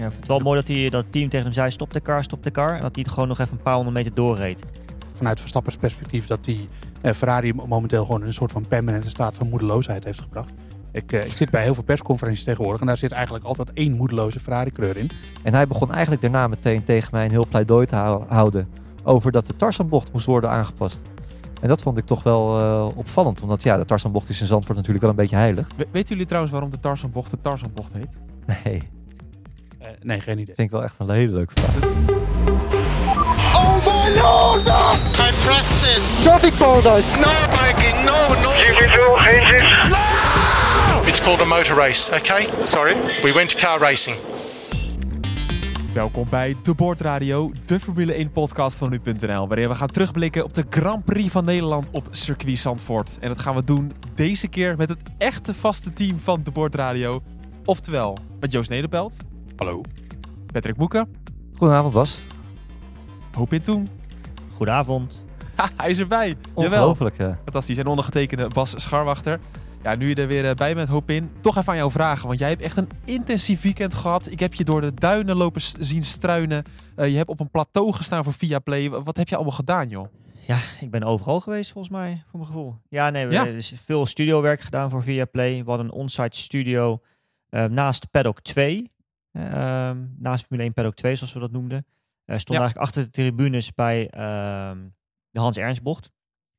Ja, het wel mooi dat, hij, dat het team tegen hem zei, stop de car, stop de car. En dat hij gewoon nog even een paar honderd meter doorreed. Vanuit Verstappers perspectief dat die eh, Ferrari momenteel gewoon in een soort van permanente staat van moedeloosheid heeft gebracht. Ik, eh, ik zit bij heel veel persconferenties tegenwoordig en daar zit eigenlijk altijd één moedeloze Ferrari-kleur in. En hij begon eigenlijk daarna meteen tegen mij een heel pleidooi te hou- houden over dat de Tarzanbocht moest worden aangepast. En dat vond ik toch wel eh, opvallend, omdat ja, de Tarzanbocht is in Zandvoort natuurlijk wel een beetje heilig. We- weten jullie trouwens waarom de Tarzanbocht de Tarzanbocht heet? Nee, Eh, nee, geen idee. vind ik wel echt een hele leuke vraag. Oh my lord! No! I pressed it! Traffic paradise! No, Mikey, no, no! It's called a motor race, okay? Sorry? We went to car racing. Welkom bij De Boordradio, de Formule 1 podcast van nu.nl. Waarin we gaan terugblikken op de Grand Prix van Nederland op circuit Zandvoort. En dat gaan we doen deze keer met het echte vaste team van De Boordradio. Oftewel met Joost Nederpelt, Hallo. Patrick Moeken, Goedenavond Bas. Hoop in Toen. Goedenavond. Ha, hij is erbij. Jawel. Ongelooflijk. ja. Fantastisch. En ondergetekende Bas Scharwachter. Ja, nu je er weer eh, bij bent, hoop in. Toch even aan jou vragen, want jij hebt echt een intensief weekend gehad. Ik heb je door de duinen lopen zien struinen. Eh, je hebt op een plateau gestaan voor Viaplay. Wa- Wat heb je allemaal gedaan, joh? Ja, ik ben overal geweest volgens mij, voor mijn gevoel. Ja, nee, we Ja. hebben dus veel studiowerk gedaan voor Viaplay. We hadden een onsite studio eh, naast Paddock 2. Eh, ehm, naast Formule 1 Paddock 2, zoals we dat noemden. Eh stond Ja. eigenlijk achter de tribunes bij ehm, de Hans Ernstbocht.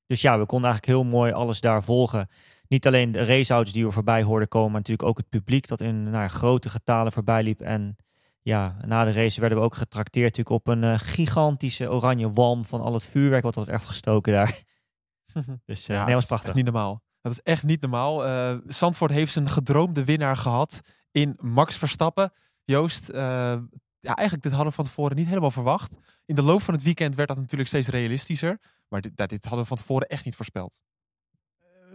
Dus ja, we konden eigenlijk heel mooi alles daar volgen. Niet alleen de raceauto's die we voorbij hoorden komen, maar natuurlijk ook het publiek dat in nou, grote getalen voorbij liep. En ja, na de race werden we ook getrakteerd natuurlijk op een eh, gigantische oranje walm van al het vuurwerk wat wordt afgestoken daar. Dus Ja, nee, dat was is prachtig. echt niet normaal. Dat is echt niet normaal. Eh Zandvoort heeft zijn gedroomde winnaar gehad in Max Verstappen. Joost, eh, ja, eigenlijk dit hadden we van tevoren niet helemaal verwacht. In de loop van het weekend werd dat natuurlijk steeds realistischer. Maar dit, dit hadden we van tevoren echt niet voorspeld.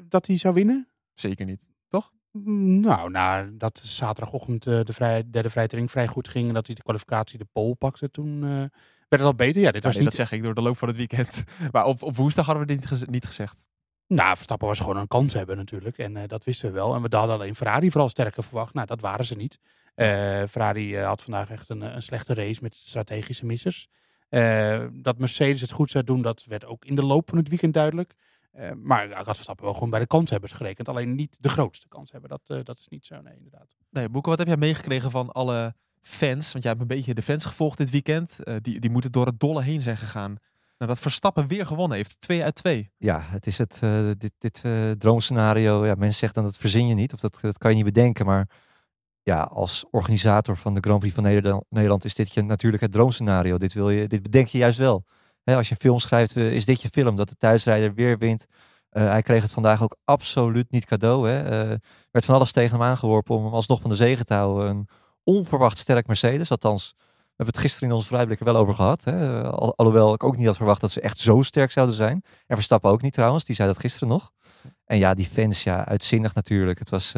Dat hij zou winnen? Zeker niet. Toch? Mm, Nou, nou dat zaterdagochtend eh, de vrij, derde vrijtraining vrij goed ging en dat hij de kwalificatie de pole pakte, toen eh, werd het al beter. Ja, dit was nee, niet... Dat zeg ik door de loop van het weekend. Maar op, op woensdag hadden we dit niet, geze- niet gezegd. Nou, Verstappen was gewoon een kans hebben natuurlijk. En eh, dat wisten we wel. En we hadden alleen Ferrari vooral sterker verwacht. Nou, dat waren ze niet. Eh, Ferrari eh, had vandaag echt een, een slechte race met strategische missers. Eh, dat Mercedes het goed zou doen, dat werd ook in de loop van het weekend duidelijk. Eh, maar ja, ik had Verstappen wel gewoon bij de kanshebbers gerekend. Alleen niet de grootste kans hebben. Dat, eh, dat is niet zo, nee, inderdaad. Nee, Boeken, wat heb jij meegekregen van alle fans? Want jij hebt een beetje de fans gevolgd dit weekend. Eh, die, die moeten door het dolle heen zijn gegaan. Nou, dat Verstappen weer gewonnen heeft. 2 uit 2. Ja, het is het, eh, dit, dit eh, droomscenario. Ja, mensen zeggen dan dat verzin je niet, of dat, dat kan je niet bedenken. Maar ja, als organisator van de Grand Prix van Nederland, is dit je natuurlijk het droomscenario. Dit, wil je, dit bedenk je juist wel. Als je een film schrijft, eh, is dit je film, dat de thuisrijder weer wint. Eh, hij kreeg het vandaag ook absoluut niet cadeau. Hè. Eh, werd van alles tegen hem aangeworpen om hem alsnog van de zegen te houden. Een onverwacht sterk Mercedes, althans... We hebben het gisteren in onze vrijblik er wel over gehad. Hè. Al- alhoewel ik ook niet had verwacht dat ze echt zo sterk zouden zijn. En Verstappen ook niet trouwens, die zei dat gisteren nog. En ja, die fans, ja, uitzinnig natuurlijk. Het was,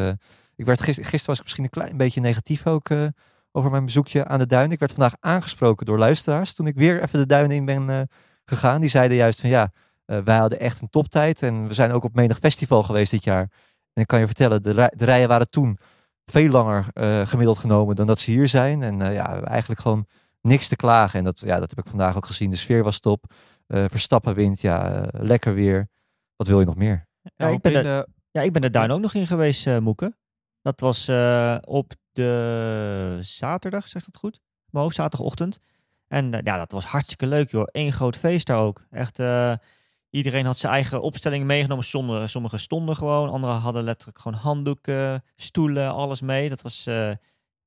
ik werd gis- gisteren was ik misschien een klein beetje negatief ook eh, over mijn bezoekje aan de duinen. Ik werd vandaag aangesproken door luisteraars toen ik weer even de duinen in ben eh, gegaan. Die zeiden juist van ja, eh, wij hadden echt een toptijd. En we zijn ook op menig festival geweest dit jaar. En ik kan je vertellen, de, rij- de rijen waren toen veel langer eh, gemiddeld genomen dan dat ze hier zijn. En eh, ja, eigenlijk gewoon niks te klagen. En dat, ja, dat heb ik vandaag ook gezien. De sfeer was top. Eh, Verstappen wint, ja, lekker weer. Wat wil je nog meer? Ja, ik ben er- Ja, ik ben er duin ook nog in geweest, eh Moeke. Dat was eh, op de zaterdag, zegt dat goed? Hoofd, zaterdagochtend. En eh, ja, dat was hartstikke leuk, joh. Eén groot feest daar ook. Echt, eh, iedereen had zijn eigen opstelling meegenomen. Sommigen, sommigen stonden gewoon, anderen hadden letterlijk gewoon handdoeken, stoelen, alles mee. Dat was,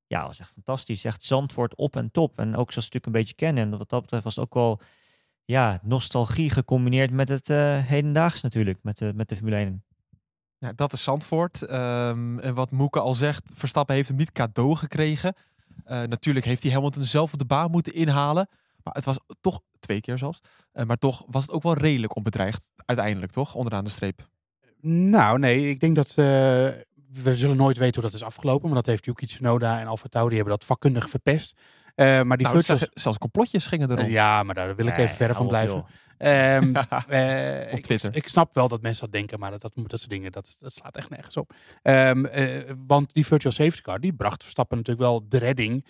ja, was echt fantastisch. Echt Zandvoort op en top. En ook zoals we natuurlijk een beetje kennen. En wat dat betreft was ook wel, ja, nostalgie gecombineerd met het hedendaags natuurlijk, met de, met de Formule 1. Ja, dat is Zandvoort. Ehm, en wat Moeke al zegt, Verstappen heeft hem niet cadeau gekregen. Eh, natuurlijk heeft hij Hamilton zelf op de baan moeten inhalen. Maar het was toch, twee keer zelfs. Eh, maar toch was het ook wel redelijk onbedreigd. Uiteindelijk toch, onderaan de streep. Nou, nee, ik denk dat eh, we zullen nooit weten hoe dat is afgelopen. Maar dat heeft Yuki Tsunoda en Alfa Tauri hebben dat vakkundig verpest. Eh, maar die Nou, zag zelfs complotjes gingen er rond. Ja, maar daar wil ik Nee, even verder van blijven. joh. Ehm, eh, op ik- Twitter. Ik, snap wel dat mensen dat denken, maar dat, dat, dat soort dingen, dat, dat slaat echt nergens op. Ehm, eh, want die virtual safety car, die bracht Verstappen natuurlijk wel de redding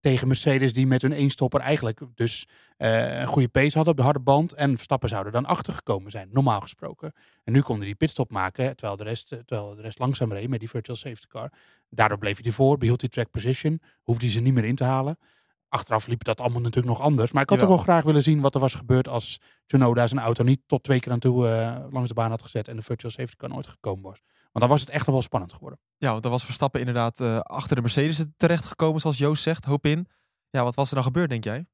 tegen Mercedes die met hun eenstopper eigenlijk dus eh, een goede pace hadden op de harde band. En Verstappen zouden dan achtergekomen zijn, normaal gesproken. En nu konden die pitstop maken, terwijl de rest, terwijl de rest langzaam reed met die virtual safety car. Daardoor bleef hij ervoor, behield hij track position, hoefde hij ze niet meer in te halen. Achteraf liep dat allemaal natuurlijk nog anders. Maar ik had toch wel graag willen zien wat er was gebeurd als Tsunoda zijn auto niet tot twee keer aan toe eh, langs de baan had gezet en de virtual safety car nooit gekomen was. Want dan was het echt nog wel spannend geworden. Ja, want dan was Verstappen inderdaad eh, achter de Mercedes terechtgekomen, zoals Joost zegt. Hoop in. Ja, wat was er dan gebeurd, denk jij?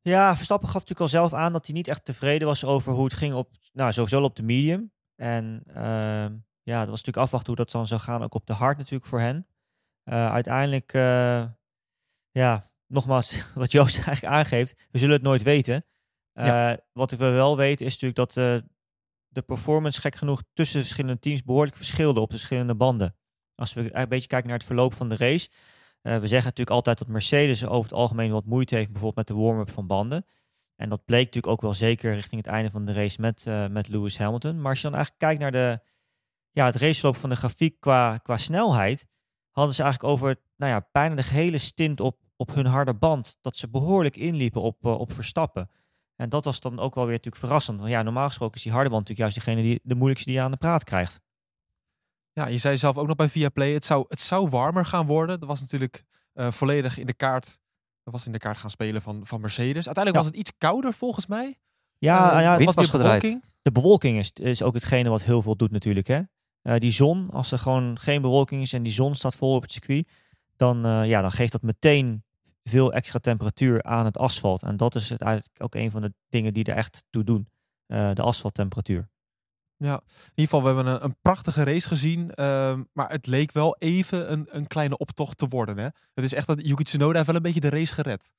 Ja, Verstappen gaf natuurlijk al zelf aan dat hij niet echt tevreden was over hoe het ging op, nou, sowieso op de medium. En ehm, ja, dat was natuurlijk afwachten hoe dat dan zou gaan, ook op de hard natuurlijk voor hen. Eh, uiteindelijk, eh, ja, nogmaals, wat Joost eigenlijk aangeeft, we zullen het nooit weten. Eh. Wat we wel weten is natuurlijk dat eh, de performance, gek genoeg, tussen verschillende teams behoorlijk verschilde op de verschillende banden. Als we een beetje kijken naar het verloop van de race. eh, we zeggen natuurlijk altijd dat Mercedes over het algemeen wat moeite heeft, bijvoorbeeld met de warm-up van banden. En dat bleek natuurlijk ook wel zeker richting het einde van de race met, met Lewis Hamilton. Maar als je dan eigenlijk kijkt naar de, ja, het raceverloop van de grafiek qua, qua snelheid, hadden ze eigenlijk over nou ja, bijna de gehele stint op, op hun harde band, dat ze behoorlijk inliepen op, eh, op Verstappen. En dat was dan ook wel weer natuurlijk verrassend. Want ja, normaal gesproken is die harde band natuurlijk juist degene die de moeilijkste die je aan de praat krijgt. Ja, je zei zelf ook nog bij Viaplay, het zou, het zou warmer gaan worden. Dat was natuurlijk eh, volledig in de kaart, dat was in de kaart gaan spelen van, van Mercedes. Uiteindelijk Ja. was het iets kouder volgens mij. Ja, Eh, ja wind wat was meer gedraaid. bewolking. de bewolking is, is ook hetgene wat heel veel doet natuurlijk. Hè? Die zon, als er gewoon geen bewolking is en die zon staat vol op het circuit, dan, ja, dan geeft dat meteen veel extra temperatuur aan het asfalt. En dat is het eigenlijk ook een van de dingen die er echt toe doen. eh, de asfalttemperatuur. Ja, in ieder geval, we hebben een, een prachtige race gezien. ehm, maar het leek wel even een, een kleine optocht te worden. Hè? Het is echt dat Yuki Tsunoda heeft wel een beetje de race gered.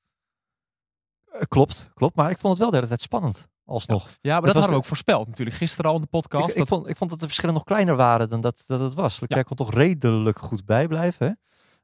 Eh, klopt, klopt. Maar ik vond het wel de hele tijd spannend. Alsnog. Ja, maar dat, was hadden we ook voorspeld natuurlijk. Gisteren al in de podcast. Ik, ik, dat, vond, ik vond dat de verschillen nog kleiner waren dan dat, dat het was. Leclerc kon toch redelijk goed bijblijven. hè?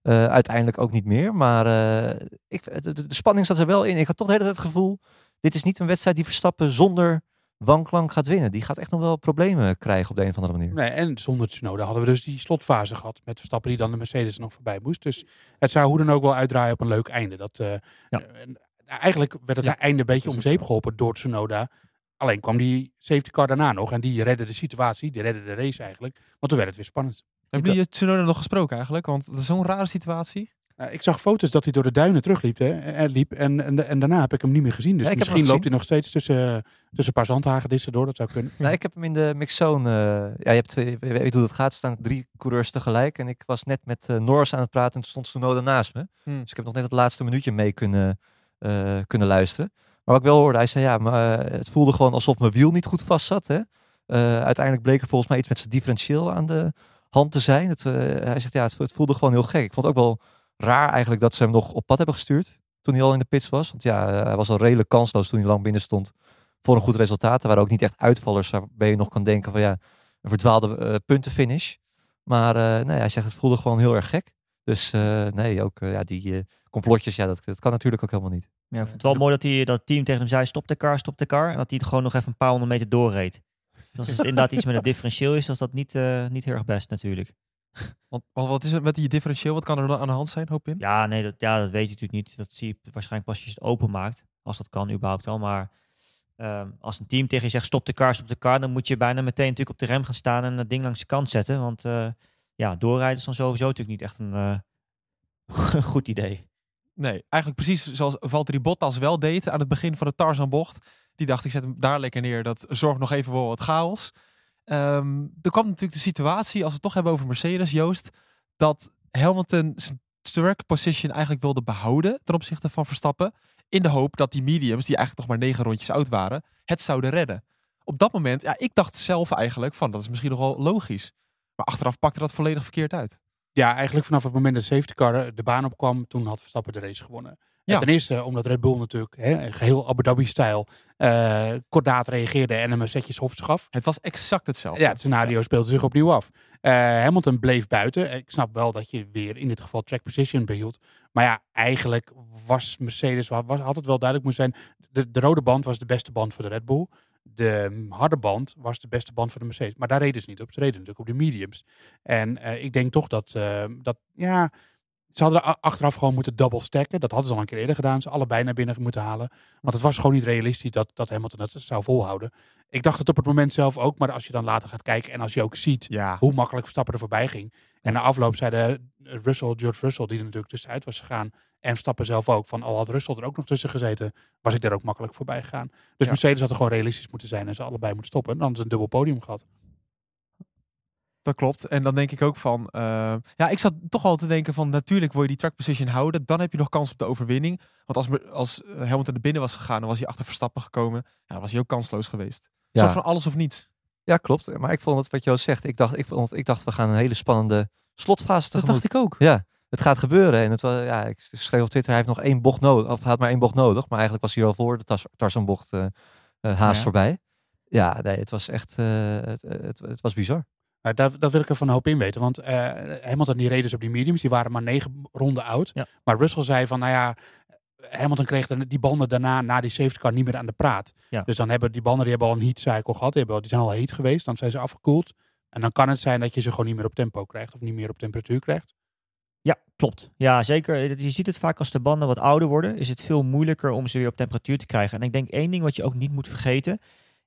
Eh, uiteindelijk ook niet meer. Maar eh, ik, de, spanning zat er wel in. Ik had toch de hele tijd het gevoel... Dit is niet een wedstrijd die Verstappen zonder wanklank gaat winnen. Die gaat echt nog wel problemen krijgen op de een of andere manier. Nee, en zonder Tsunoda hadden we dus die slotfase gehad met Verstappen die dan de Mercedes er nog voorbij moest. Dus het zou hoe dan ook wel uitdraaien op een leuk einde. Dat, eh, Ja. en eigenlijk werd het Ja, einde een beetje om zeep geholpen door Tsunoda. Alleen kwam die safety car daarna nog en die redde de situatie, die redde de race eigenlijk. Want toen werd het weer spannend. Hebben jullie Tsunoda nog gesproken eigenlijk? Want het is zo'n rare situatie. Eh, ik zag foto's dat hij door de duinen terugliep hè, en, liep, en, en, en daarna heb ik hem niet meer gezien. Dus Ja, misschien loopt gezien. hij nog steeds tussen, tussen een paar zandhagedissen door. Dat zou kunnen. Nou, ik heb hem in de mixzone. eh, ja, je, hebt, eh, je weet hoe dat gaat. Er staan drie coureurs tegelijk. En ik was net met eh, Norris aan het praten en toen stond Tsunoda naast me. Hmm. Dus ik heb nog net het laatste minuutje mee kunnen, eh, kunnen luisteren. Maar wat ik wel hoorde, hij zei ja, maar, eh, het voelde gewoon alsof mijn wiel niet goed vast zat. Hè? Eh, uiteindelijk bleek er volgens mij iets met zijn differentieel aan de hand te zijn. Het, eh, hij zegt ja, het, voelde gewoon heel gek. Ik vond het ook wel raar eigenlijk dat ze hem nog op pad hebben gestuurd. Toen hij al in de pits was. Want ja, eh, hij was al redelijk kansloos toen hij lang binnen stond. Voor een goed resultaat. Er waren ook niet echt uitvallers waarbij je nog kan denken van ja, een verdwaalde eh, puntenfinish. Maar nee, hij zegt het voelde gewoon heel erg gek. Dus nee, ook ja, die complotjes, ja, dat, dat kan natuurlijk ook helemaal niet. Ja, het wel mooi dat, hij, dat team tegen hem zei, stop de car, stop de car. En dat hij gewoon nog even een paar honderd meter doorreed. Als het inderdaad iets met het differentieel is, dan is dat niet, eh, niet heel erg best natuurlijk. Want, want wat is het met die differentieel? Wat kan er dan aan de hand zijn, hoop in? Ja, nee, dat, ja, dat weet je natuurlijk niet. Dat zie je waarschijnlijk pas als je het openmaakt. Als dat kan überhaupt wel. Maar ehm, als een team tegen je zegt stop de car, stop de car, dan moet je bijna meteen natuurlijk op de rem gaan staan en het ding langs de kant zetten. Want eh, ja, doorrijden is dan sowieso natuurlijk niet echt een eh, goed idee. Nee, eigenlijk precies zoals Valtteri Bottas wel deed aan het begin van de Tarzanbocht. Die dacht, ik zet hem daar lekker neer. Dat zorgt nog even voor wat chaos. Ehm, er kwam natuurlijk de situatie, als we het toch hebben over Mercedes, Joost, dat Hamilton zijn track position eigenlijk wilde behouden ten opzichte van Verstappen. In de hoop dat die mediums, die eigenlijk nog maar negen rondjes oud waren, het zouden redden. Op dat moment, ja, ik dacht zelf eigenlijk van, dat is misschien nog wel logisch. Maar achteraf pakte dat volledig verkeerd uit. Ja, eigenlijk vanaf het moment dat de safety car de baan opkwam, toen had Verstappen de race gewonnen. Ja. En ten eerste omdat Red Bull natuurlijk, hè, geheel Abu Dhabi-stijl, eh kordaat reageerde en hem een setje softs gaf. Het was exact hetzelfde. Ja, het scenario speelde zich opnieuw af. Eh, Hamilton bleef buiten. Ik snap wel dat je weer in dit geval track position behield. Maar ja, eigenlijk was Mercedes, was, had het wel duidelijk moeten zijn. De, de rode band was de beste band voor de Red Bull. De mm, harde band was de beste band voor de Mercedes. Maar daar reden ze niet op. Ze reden natuurlijk op de mediums. En eh, ik denk toch dat, dat ja, Ze hadden er achteraf gewoon moeten double stacken. Dat hadden ze al een keer eerder gedaan. Ze allebei naar binnen moeten halen. Want het was gewoon niet realistisch dat, dat Hamilton dat zou volhouden. Ik dacht het op het moment zelf ook. Maar als je dan later gaat kijken en als je ook ziet Ja, hoe makkelijk Verstappen er voorbij ging. En na afloop zeiden eh, Russell, George Russell, die er natuurlijk tussenuit was gegaan. En Verstappen zelf ook. Van al had Russell er ook nog tussen gezeten, was ik er ook makkelijk voorbij gegaan. Dus Ja. Mercedes had er gewoon realistisch moeten zijn en ze allebei moeten stoppen. Dan hadden ze een dubbel podium gehad. Dat klopt. En dan denk ik ook van... eh, ja, ik zat toch wel te denken van... Natuurlijk wil je die track position houden. Dan heb je nog kans op de overwinning. Want als, als Hamilton er binnen was gegaan... dan was hij achter Verstappen gekomen. Ja, dan was hij ook kansloos geweest. Soort van alles of niets. Ja, klopt. Maar ik vond het wat Joost zegt. Ik dacht, ik, vond, ik dacht, we gaan een hele spannende slotfase Dat dacht ik ook. Ja, het gaat gebeuren. En het was, ja, ik schreef op Twitter, hij heeft nog één bocht nodig. Of hij had maar één bocht nodig. Maar eigenlijk was hij al voor de Tas- Tarzanbocht eh, haast Ja. voorbij. Ja, nee, het was echt, het, het, het was bizar. Maar daar, dat wil ik er van een hoop in weten. Want eh Hamilton die reed dus op die mediums. Die waren maar negen ronden oud. Ja. Maar Russell zei van, nou ja... Hamilton kreeg die banden daarna, na die safety car, niet meer aan de praat. Ja. Dus dan hebben die banden, die hebben al een heat cycle gehad. Die, hebben, al- die zijn al heet geweest. Dan zijn ze afgekoeld. En dan kan het zijn dat je ze gewoon niet meer op tempo krijgt. Of niet meer op temperatuur krijgt. Ja, klopt. Ja, zeker. Je ziet het vaak als de banden wat ouder worden, is het veel moeilijker om ze weer op temperatuur te krijgen. En ik denk één ding wat je ook niet moet vergeten,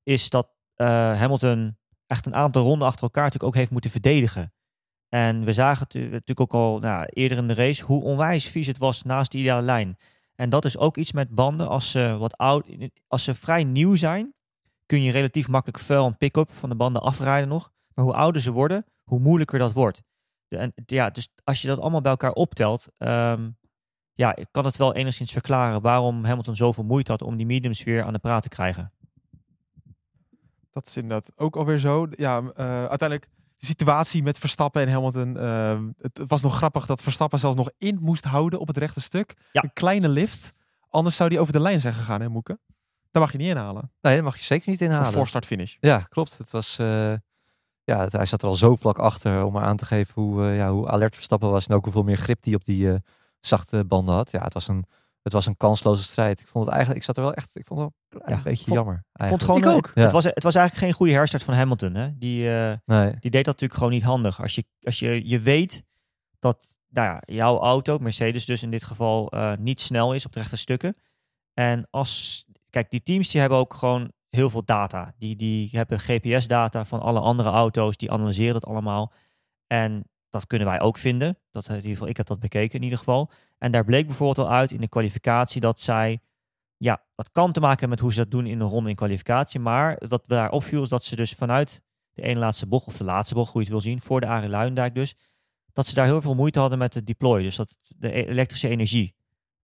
is dat eh, Hamilton echt een aantal ronden achter elkaar natuurlijk ook heeft moeten verdedigen. En we zagen het natuurlijk ook al nou, eerder in de race hoe onwijs vies het was naast de ideale lijn. En dat is ook iets met banden. Als ze, wat oud, als ze vrij nieuw zijn, kun je relatief makkelijk vuil en pick-up van de banden afrijden nog. Maar hoe ouder ze worden, hoe moeilijker dat wordt. En, ja, dus als je dat allemaal bij elkaar optelt, ehm, ja, ik kan het wel enigszins verklaren waarom Hamilton zoveel moeite had om die mediums weer aan de praat te krijgen. Dat is inderdaad ook alweer zo. Ja, eh, uiteindelijk de situatie met Verstappen en Hamilton. eh, het was nog grappig dat Verstappen zelfs nog in moest houden op het rechte stuk. Ja. Een kleine lift. Anders zou die over de lijn zijn gegaan, hè Moeke? Daar mag je niet inhalen. Nee, dat mag je zeker niet inhalen. voor start finish. Ja, klopt. Het was, eh, ja, het- hij zat er al zo vlak achter om maar aan te geven hoe, ja, hoe alert Verstappen was en ook hoeveel meer grip die op die zachte banden had. Ja, het was een, het was een kansloze strijd. Ik vond het eigenlijk, ik zat er wel echt, ik vond het wel een Ja, beetje vond- jammer. Ik vond eigenlijk. gewoon, Ik ook. Het, Ja. het, was, het was eigenlijk geen goede herstart van Hamilton. Hè? Die, eh, Nee. die deed dat natuurlijk gewoon niet handig. Als je, als je, je weet dat nou ja, jouw auto, Mercedes dus in dit geval, eh, niet snel is op de rechte stukken. En als, kijk, die teams die hebben ook gewoon heel veel data. Die, die hebben GPS-data van alle andere auto's, die analyseren dat allemaal. En dat kunnen wij ook vinden. Dat, in ieder geval, ik heb dat bekeken in ieder geval. En daar bleek bijvoorbeeld al uit in de kwalificatie dat zij, ja, dat kan te maken hebben met hoe ze dat doen in een ronde in kwalificatie. Maar wat daar opviel is dat ze dus vanuit de ene laatste bocht, of de laatste bocht, hoe je het wil zien, voor de Arie Luijendijk dus, dat ze daar heel veel moeite hadden met het deploy, dus dat, de e- elektrische energie.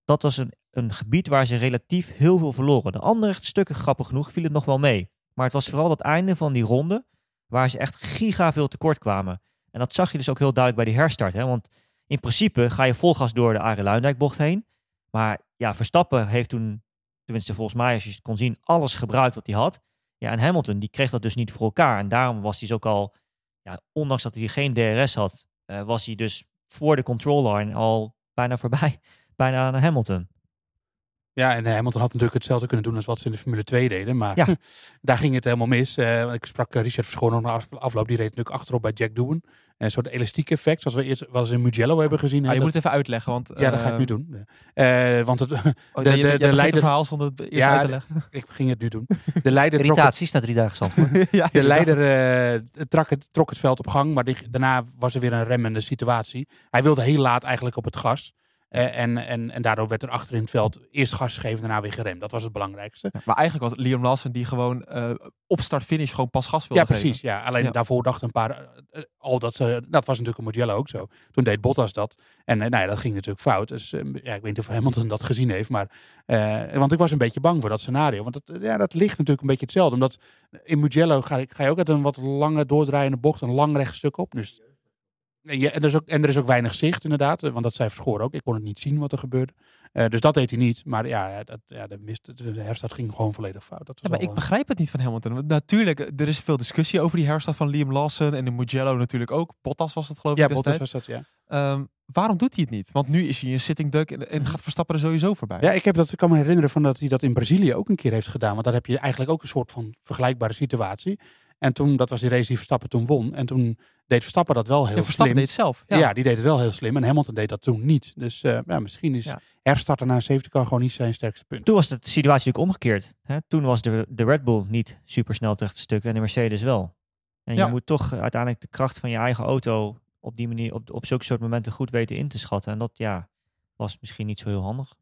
Dat was een, een gebied waar ze relatief heel veel verloren. De andere stukken, grappig genoeg, viel het nog wel mee. Maar het was vooral dat einde van die ronde, waar ze echt giga veel tekort kwamen. En dat zag je dus ook heel duidelijk bij die herstart. Hè? Want in principe ga je vol gas door de Arie Luijendijk bocht heen. Maar ja, Verstappen heeft toen, tenminste volgens mij, als je het kon zien, alles gebruikt wat hij had. Ja, en Hamilton, die kreeg dat dus niet voor elkaar. En daarom was hij dus ook al, ja, ondanks dat hij geen DRS had, eh, was hij dus voor de control line al bijna voorbij, bijna aan Hamilton. Ja, en eh, Hamilton had natuurlijk hetzelfde kunnen doen als wat ze in de Formule 2 deden. Maar Ja. daar ging het helemaal mis. Eh, ik sprak Richard Verschoon nog na af- afloop. Die reed natuurlijk achterop bij Jack Doohan. Een soort elastiek effect, zoals we eerst wel eens in Mugello hebben gezien. Ah, je Dat- moet het even uitleggen, want... ja, dat ga ik eh, nu doen. Eh, want het, Oh, De- nee, de- je- de begint het leider- verhaal zonder het eerst Ja, uit te leggen. ik ging het nu doen. De leider trok het, Irritaties na drie dagen zand. ja, de leider eh, trok, het, trok het veld op gang. Maar die- daarna was er weer een remmende situatie. Hij wilde heel laat eigenlijk op het gas. Eh, en, en, en daardoor werd er achter in het veld eerst gas gegeven, daarna weer geremd. Dat was het belangrijkste. Ja, Maar eigenlijk was het Liam Lawson die gewoon eh, op start-finish gewoon pas gas wilde Ja, precies. Ja. Alleen Ja. daarvoor dachten een paar eh, al dat ze. Dat was natuurlijk een Mugello ook zo. Toen deed Bottas dat. En nou ja, dat ging natuurlijk fout. Dus ja, ik weet niet of Hamilton dat gezien heeft. Maar, want ik was een beetje bang voor dat scenario. Want dat, ja, dat ligt natuurlijk een beetje hetzelfde. Omdat in Mugello ga, je- ga je ook uit een wat lange doordraaiende bocht, een lang rechtstuk op. Dus, en, er is ook, en er is ook weinig zicht inderdaad. eh, Want dat zei Verschoor ook. Ik kon het niet zien wat er gebeurde. Eh, dus dat deed hij niet. Maar ja, dat, ja de, mist, de herstart ging gewoon volledig fout. Dat Ja, maar ik eh, begrijp het niet van Hamilton. Natuurlijk, er is veel discussie over die herstart van Liam Lawson en de Mugello natuurlijk ook. Bottas was het geloof ik ja, Bottas was dat, ja. Ehm, waarom doet hij het niet? Want nu is hij een sitting duck en, Mhm. en gaat Verstappen er sowieso voorbij. Ja, ik, heb dat, ik kan me herinneren van dat hij dat in Brazilië ook een keer heeft gedaan. Want daar heb je eigenlijk ook een soort van vergelijkbare situatie. En toen, dat was die race die Verstappen toen won. En toen deed Verstappen dat wel heel En Verstappen slim. deed het zelf. ja. Ja. die deed het wel heel slim. En Hamilton deed dat toen niet. Dus eh, ja, misschien is Ja. herstarten naar een safety car gewoon niet zijn sterkste punt. Toen was de situatie natuurlijk omgekeerd. Hè? Toen was de, de Red Bull niet super snel op het rechte stuk en de Mercedes wel. En je moet toch uiteindelijk de kracht van je eigen auto op die manier, op, op zulke soort momenten goed weten in te schatten. En dat ja, was misschien niet zo heel handig.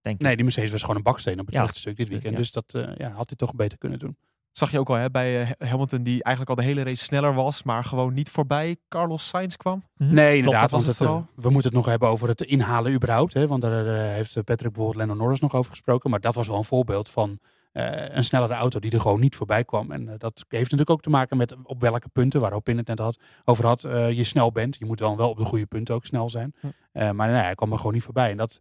Denk ik. Nee, die Mercedes was gewoon een baksteen op het Ja. rechte stuk dit weekend. Dus dat eh, ja, had hij toch beter kunnen doen. Zag je ook al hè, bij eh, Hamilton, die eigenlijk al de hele race sneller was, maar gewoon niet voorbij Carlos Sainz kwam. Mhm. Nee, inderdaad. dat was want het het, eh, we moeten het nog hebben over het inhalen überhaupt. Hè, want daar eh, heeft Patrick bijvoorbeeld Lennon Norris nog over gesproken. Maar dat was wel een voorbeeld van eh, een snellere auto die er gewoon niet voorbij kwam. En dat heeft natuurlijk ook te maken met op welke punten, waarop in het net had, over had, je snel bent. Je moet wel, wel op de goede punten ook snel zijn. Hm. Eh, maar nee, hij kwam er gewoon niet voorbij. En, dat,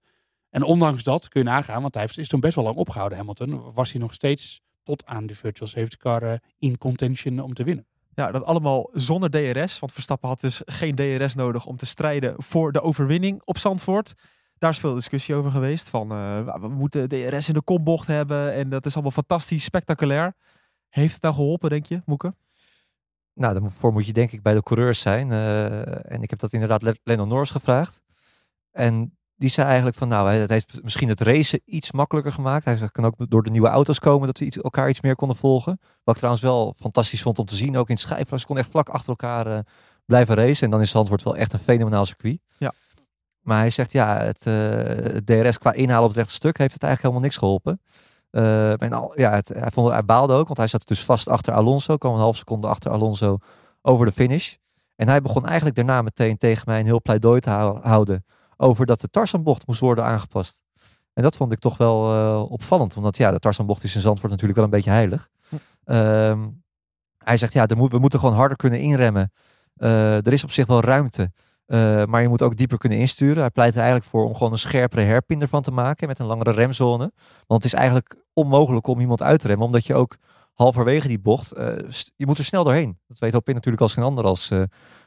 en ondanks dat kun je nagaan, want hij heeft- is toen best wel lang opgehouden, Hamilton. Was hij nog steeds tot aan de virtual safety car eh, in contention om te winnen. Ja, dat allemaal zonder DRS. Want Verstappen had dus geen DRS nodig om te strijden voor de overwinning op Zandvoort. Daar is veel discussie over geweest. Van eh, we moeten DRS in de kombocht hebben. En dat is allemaal fantastisch, spectaculair. Heeft het nou geholpen, denk je, Moeke? Nou, daarvoor moet je denk ik bij de coureurs zijn. eh, en ik heb dat inderdaad Le- Lennon Norris gevraagd. En die zei eigenlijk van, nou, het heeft misschien het racen iets makkelijker gemaakt. Hij zei, het kan ook door de nieuwe auto's komen dat we iets, elkaar iets meer konden volgen. Wat ik trouwens wel fantastisch vond om te zien, ook in het schijfvlak. Ze konden echt vlak achter elkaar eh, blijven racen. En dan is Zandvoort wel echt een fenomenaal circuit. Ja. Maar hij zegt, ja, het, eh, het DRS qua inhalen op het rechte stuk heeft het eigenlijk helemaal niks geholpen. Eh, en al, ja, het, hij, vond, hij baalde ook, want hij zat dus vast achter Alonso. kwam een half seconde achter Alonso over de finish. En hij begon eigenlijk daarna meteen tegen mij een heel pleidooi te hou- houden over dat de Tarzanbocht moest worden aangepast. En dat vond ik toch wel eh, opvallend, omdat ja, de Tarzanbocht is in Zandvoort natuurlijk wel een beetje heilig. Ehm, hij zegt ja, moet, we moeten gewoon harder kunnen inremmen. Eh, er is op zich wel ruimte, eh, maar je moet ook dieper kunnen insturen. Hij pleit er eigenlijk voor om gewoon een scherpere herpin ervan te maken met een langere remzone. Want het is eigenlijk onmogelijk om iemand uit te remmen, omdat je ook halverwege die bocht, je moet er snel doorheen. Dat weet Hopin natuurlijk als geen ander als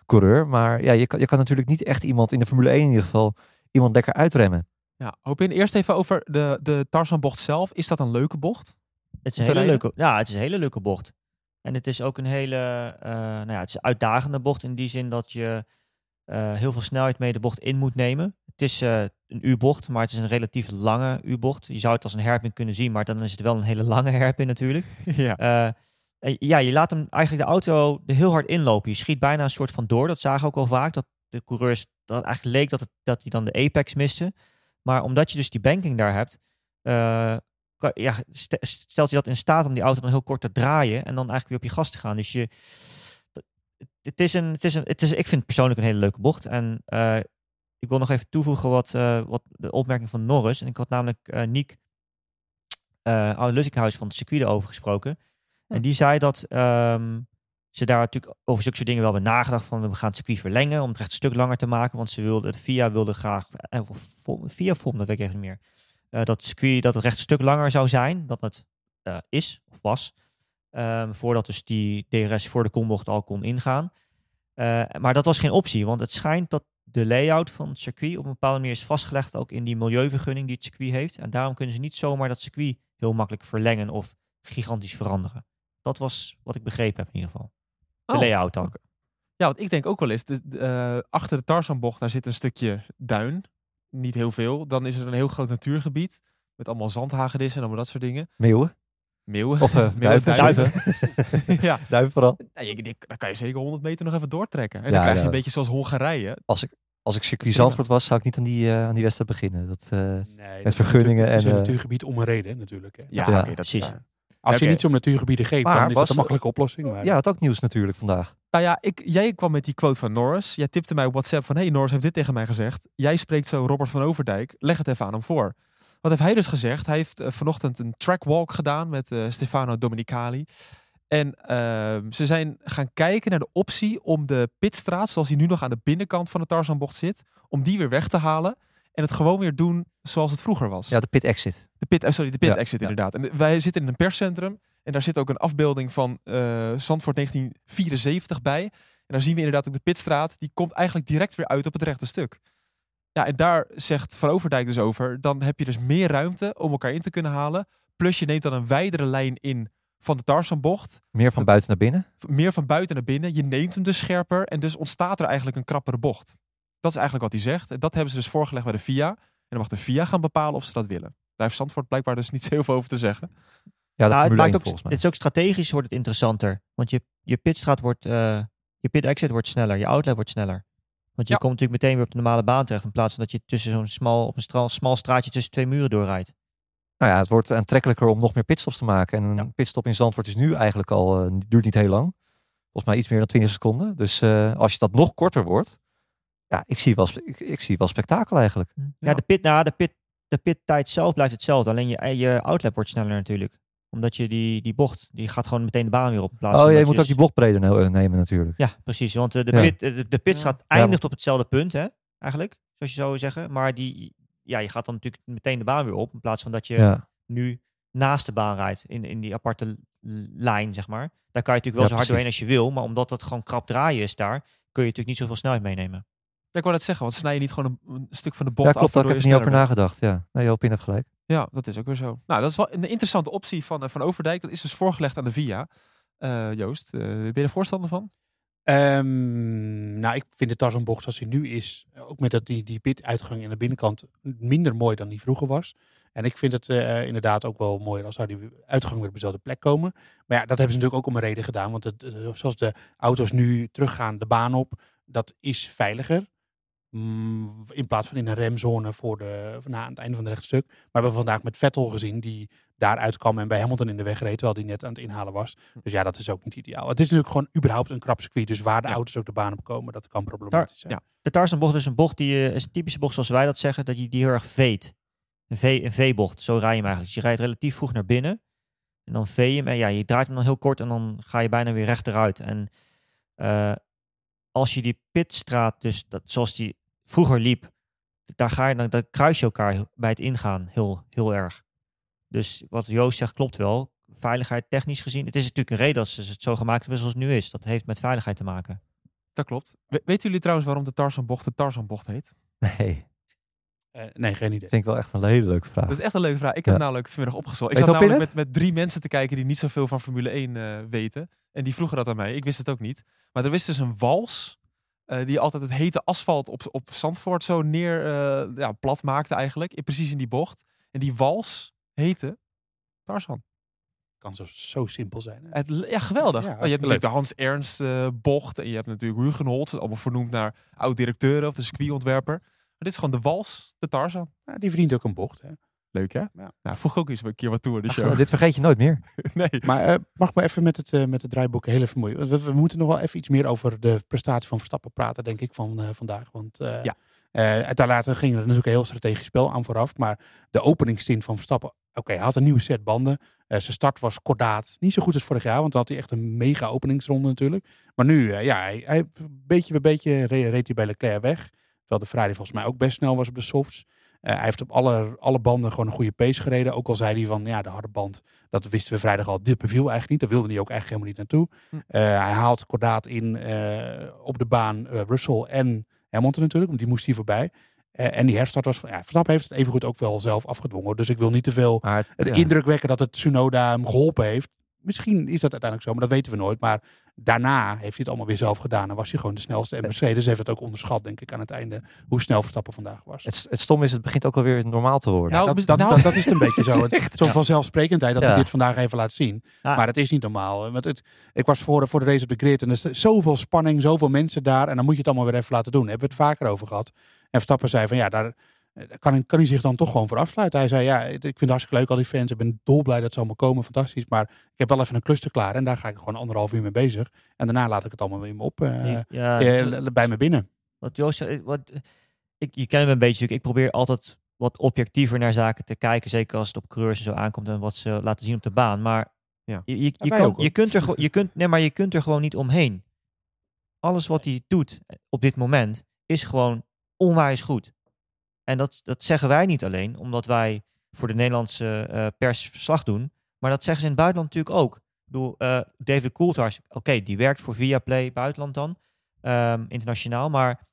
coureur. Maar ja, je kan, je kan natuurlijk niet echt iemand in de Formule 1 in ieder geval iemand lekker uitremmen. Ja, hoop in. Eerst even over de, de Tarzanbocht zelf. Is dat een leuke bocht? Het is een hele leuke, ja, het is een hele leuke bocht. En het is ook een hele, eh, nou ja, het is een uitdagende bocht in die zin dat je eh, heel veel snelheid mee de bocht in moet nemen. Het is eh, een U-bocht, maar het is een relatief lange U-bocht. Je zou het als een herpin kunnen zien, maar dan is het wel een hele lange herpin natuurlijk. ja. Eh, ja, je laat hem eigenlijk de auto er heel hard inlopen. Je schiet bijna een soort van door. Dat zagen we ook wel vaak. Dat de coureurs dat eigenlijk leek dat, het, dat hij dan de apex miste. Maar omdat je dus die banking daar hebt, kan- ja, st- stelt je dat in staat om die auto dan heel kort te draaien en dan eigenlijk weer op je gas te gaan. Dus je, het is een, het is een, het is, ik vind het persoonlijk een hele leuke bocht. En eh, ik wil nog even toevoegen wat, eh, wat de opmerking van Norris. En ik had namelijk Niek uh, Oude Lussikhuis van het circuit erover gesproken. En die zei dat ehm, ze daar natuurlijk over zulke soort dingen wel hebben nagedacht van we gaan het circuit verlengen om het recht een stuk langer te maken. Want ze wilde, de FIA wilde graag, en FIA vorm, dat weet ik even niet meer, uh, dat het circuit dat het recht een stuk langer zou zijn dan het uh, is of was. Um, voordat dus die DRS voor de kombocht al kon ingaan. Maar dat was geen optie, want het schijnt dat de layout van het circuit op een bepaalde manier is vastgelegd ook in die milieuvergunning die het circuit heeft. En daarom kunnen ze niet zomaar dat circuit heel makkelijk verlengen of gigantisch veranderen. Dat was wat ik begrepen heb in ieder geval. De Oh, layout dan. oké. Ja, want ik denk ook wel eens, de, de, uh, achter de Tarzanbocht daar zit een stukje duin. Niet heel veel. Dan is er een heel groot natuurgebied met allemaal zandhagedissen en allemaal dat soort dingen. Meeuwen? Meeuwen. Of uh, duiven. duiven. ja. duiven vooral. Nou, je, die, dan kan je zeker 100 meter nog even doortrekken. En ja, dan krijg je ja. een beetje zoals Hongarije. Als ik, als ik circuit Zandvoort was, zou ik niet aan die, uh, aan die wedstrijd beginnen. Dat, uh, nee, met vergunningen. Het is een en, natuurgebied om een reden natuurlijk. Hè. Ja, Ja, okay, dat precies. is waar. Als je niet zo'n natuurgebieden geeft, Maar dan is was- dat een makkelijke oplossing. Maar ja, het ook nieuws natuurlijk vandaag. Nou ja, ik, jij kwam met die quote van Norris. Jij tipte mij op WhatsApp van... hey, Norris heeft dit tegen mij gezegd. Jij spreekt zo Robert van Overdijk. Leg het even aan hem voor. Wat heeft hij dus gezegd? Hij heeft eh, vanochtend een trackwalk gedaan met eh, Stefano Domenicali. En ehm, ze zijn gaan kijken naar de optie om de pitstraat... zoals die nu nog aan de binnenkant van de Tarzanbocht zit... om die weer weg te halen. En het gewoon weer doen zoals het vroeger was. Ja, de pit exit. De pit, eh, sorry, de pit Ja, exit inderdaad. En wij zitten in een perscentrum. En daar zit ook een afbeelding van eh Zandvoort 1974 bij. En daar zien we inderdaad ook de pitstraat. Die komt eigenlijk direct weer uit op het rechte stuk. Ja, en daar zegt Van Overdijk dus over. Dan heb je dus meer ruimte om elkaar in te kunnen halen. Plus je neemt dan een wijdere lijn in van de Tarzanbocht. Meer van buiten naar binnen. Meer van buiten naar binnen. Je neemt hem dus scherper en dus ontstaat er eigenlijk een krappere bocht. Dat is eigenlijk wat hij zegt. En dat hebben ze dus voorgelegd bij de FIA. En dan mag de FIA gaan bepalen of ze dat willen. Daar heeft Zandvoort blijkbaar dus niet zo heel veel over te zeggen. Ja, Nou, het, maakt 1 ook, volgens mij. het is ook strategisch wordt het interessanter. Want je, je pitstraat wordt, eh, je pit exit wordt sneller, je outlet wordt sneller. Want je Ja. komt natuurlijk meteen weer op de normale baan terecht. In plaats van dat je tussen zo'n smal, op een stra- smal straatje tussen twee muren doorrijdt. Nou ja, het wordt aantrekkelijker om nog meer pitstops te maken. En een Ja. pitstop in Zandvoort is nu eigenlijk al, eh, duurt niet heel lang. Volgens mij iets meer dan 20 seconden. Dus eh, als je dat nog korter wordt, ja, ik zie wel, ik, ik zie wel spektakel eigenlijk. Ja, Ja. de pit, nou, de pit, de pittijd zelf blijft hetzelfde. Alleen je, je outlet wordt sneller natuurlijk. Omdat je die, die bocht, die gaat gewoon meteen de baan weer op. In plaats Oh, je dat moet ook die blok breder ne- nemen natuurlijk. Ja, precies. Want eh, de, Ja. pit, eh, de, de pitstraat Ja. eindigt op hetzelfde punt, hè? Eigenlijk, zoals je zou zeggen. Maar die, ja, je gaat dan natuurlijk meteen de baan weer op. In plaats van dat je Ja. nu naast de baan rijdt. In, in die aparte lijn, zeg maar. Daar kan je natuurlijk wel Ja, zo hard precies. doorheen als je wil. Maar omdat het gewoon krap draaien is daar, kun je natuurlijk niet zoveel snelheid meenemen. Ja, ik wou dat zeggen, want snij je niet gewoon een, een stuk van de Ja, bocht klopt. af. Daar heb ik je even niet over nagedacht. Ja, nee, Jopin heeft gelijk. Ja, dat is ook weer zo. Nou, dat is wel een interessante optie van, eh, van Overdijk. Dat is dus voorgelegd aan de VIA. Eh, Joost, eh, ben je er voorstander van? Ehm, nou, ik vind de Tarzanbocht zoals hij nu is, ook met dat die, die pit-uitgang aan de binnenkant, minder mooi dan die vroeger was. En ik vind het eh, inderdaad ook wel mooier als zou die uitgang weer op dezelfde plek komen. Maar ja, dat hebben ze natuurlijk ook om een reden gedaan. Want het, zoals de auto's nu teruggaan de baan op, dat is veiliger. Mm, in plaats van in een remzone voor de, na aan het einde van het rechtstuk. Maar we hebben vandaag met Vettel gezien die daaruit kwam en bij Hamilton in de weg reed, terwijl die net aan het inhalen was. Dus ja, dat is ook niet ideaal. Het is natuurlijk gewoon überhaupt een krap circuit. Dus waar de Ja. auto's ook de baan op komen, dat kan problematisch zijn. ja. De Tarzanbocht is een bocht die eh, is een typische bocht zoals wij dat zeggen, dat je die heel erg veet. Een, v, een V-bocht, zo rij je hem eigenlijk. Dus je rijdt relatief vroeg naar binnen en dan vee je hem en ja, je draait hem dan heel kort en dan ga je bijna weer rechteruit. En eh, als je die pitstraat, dus dat, zoals die vroeger liep, daar ga je dan, dan kruis je elkaar bij het ingaan heel, heel erg. Dus wat Joost zegt klopt wel. Veiligheid technisch gezien. Het is natuurlijk een reden dat ze het zo gemaakt hebben zoals het nu is. Dat heeft met veiligheid te maken. Dat klopt. We- weten jullie trouwens waarom de Tarzanbocht de Tarzanbocht heet? Nee, Eh, nee, geen idee. vind ik wel echt een hele leuke vraag. Dat is echt een leuke vraag. Ik heb Ja. namelijk vanmiddag opgezocht. Ik Weet zat namelijk met, met drie mensen te kijken die niet zoveel van Formule 1 eh, weten. En die vroegen dat aan mij. Ik wist het ook niet. Maar er is dus een wals eh, die altijd het hete asfalt op, op Zandvoort zo neer eh, ja, plat maakte eigenlijk. In, precies in die bocht. En die wals heette Tarzan. kan zo, zo simpel zijn. hè? Het, ja, geweldig. Ja, Maar je hebt natuurlijk de Hans Ernst eh, bocht. En je hebt natuurlijk Hugenholz. Allemaal vernoemd naar oud-directeuren of de circuitontwerper. Maar dit is gewoon de wals, de Tarzan. Ja, die verdient ook een bocht. Hè? Leuk hè? Ja. Nou, voeg ook eens een keer wat toe aan de Ach, show. dit vergeet je nooit meer. nee. Maar eh, mag ik maar even met het, eh, met het draaiboek heel even moeien. Want we, we moeten nog wel even iets meer over de prestatie van Verstappen praten, denk ik, van eh, vandaag. Want eh Ja. eh, later ging er natuurlijk een heel strategisch spel aan vooraf. Maar de openingstint van Verstappen, oké, hij had een nieuwe set banden. Eh, zijn start was kordaat. Niet zo goed als vorig jaar, want dan had hij echt een mega openingsronde natuurlijk. Maar nu, ja, hij, hij, beetje bij beetje re- reed hij bij Leclerc weg. Terwijl de Ferrari volgens mij ook best snel was op de softs. Eh, hij heeft op alle, alle banden gewoon een goede pace gereden. Ook al zei hij van, ja, de harde band, dat wisten we vrijdag al. Dit beviel eigenlijk niet. Daar wilde hij ook eigenlijk helemaal niet naartoe. Hm. Eh, hij haalt kordaat in eh, op de baan Russell en Hamilton natuurlijk. Want die moest hier voorbij. En die herstart was van, ja, Verstappen heeft het evengoed ook wel zelf afgedwongen. Dus ik wil niet te veel de ja. indruk wekken dat het Tsunoda hem geholpen heeft. Misschien is dat uiteindelijk zo, maar dat weten we nooit. Maar daarna heeft hij het allemaal weer zelf gedaan. En was hij gewoon de snelste. En Mercedes heeft het ook onderschat, denk ik, aan het einde. Hoe snel Verstappen vandaag was. het, het stom is, het begint ook alweer normaal te worden. Nou, dat, nou- dat, dat is het een beetje zo. Het, zo vanzelfsprekendheid dat Ja. hij dit vandaag even laat zien. Ja. Maar het is niet normaal. Want het, ik was voor de, voor de race op de grid en er is zoveel spanning, zoveel mensen daar. En dan moet je het allemaal weer even laten doen. Daar hebben we het vaker over gehad. En Verstappen zei van ja, daar eh, kan, kan hij zich dan toch gewoon voor afsluiten. Hij zei ja, ik vind het hartstikke leuk al die fans. Ik ben dolblij dat ze allemaal komen. Fantastisch. Maar ik heb wel even een cluster klaar. En daar ga ik gewoon anderhalf uur mee bezig. En daarna laat ik het allemaal weer me op eh, ja, eh, dus- bij me binnen. Wat Joost wat, ik, je kent me een beetje. Ik probeer altijd wat objectiever naar zaken te kijken. Zeker als het op coureurs en zo aankomt en wat ze laten zien op de baan. Maar Ja. je, je, je, wij kan, ook, hoor. je, kunt er, gewoon- je, kunt, nee, maar je kunt er gewoon niet omheen. Alles wat hij doet op dit moment is gewoon onwijs goed. En dat, dat zeggen wij niet alleen omdat wij voor de Nederlandse eh, pers verslag doen. Maar dat zeggen ze in het buitenland natuurlijk ook. Ik bedoel, eh, David Coulthard, oké, die werkt voor Viaplay buitenland dan. ehm, internationaal. Maar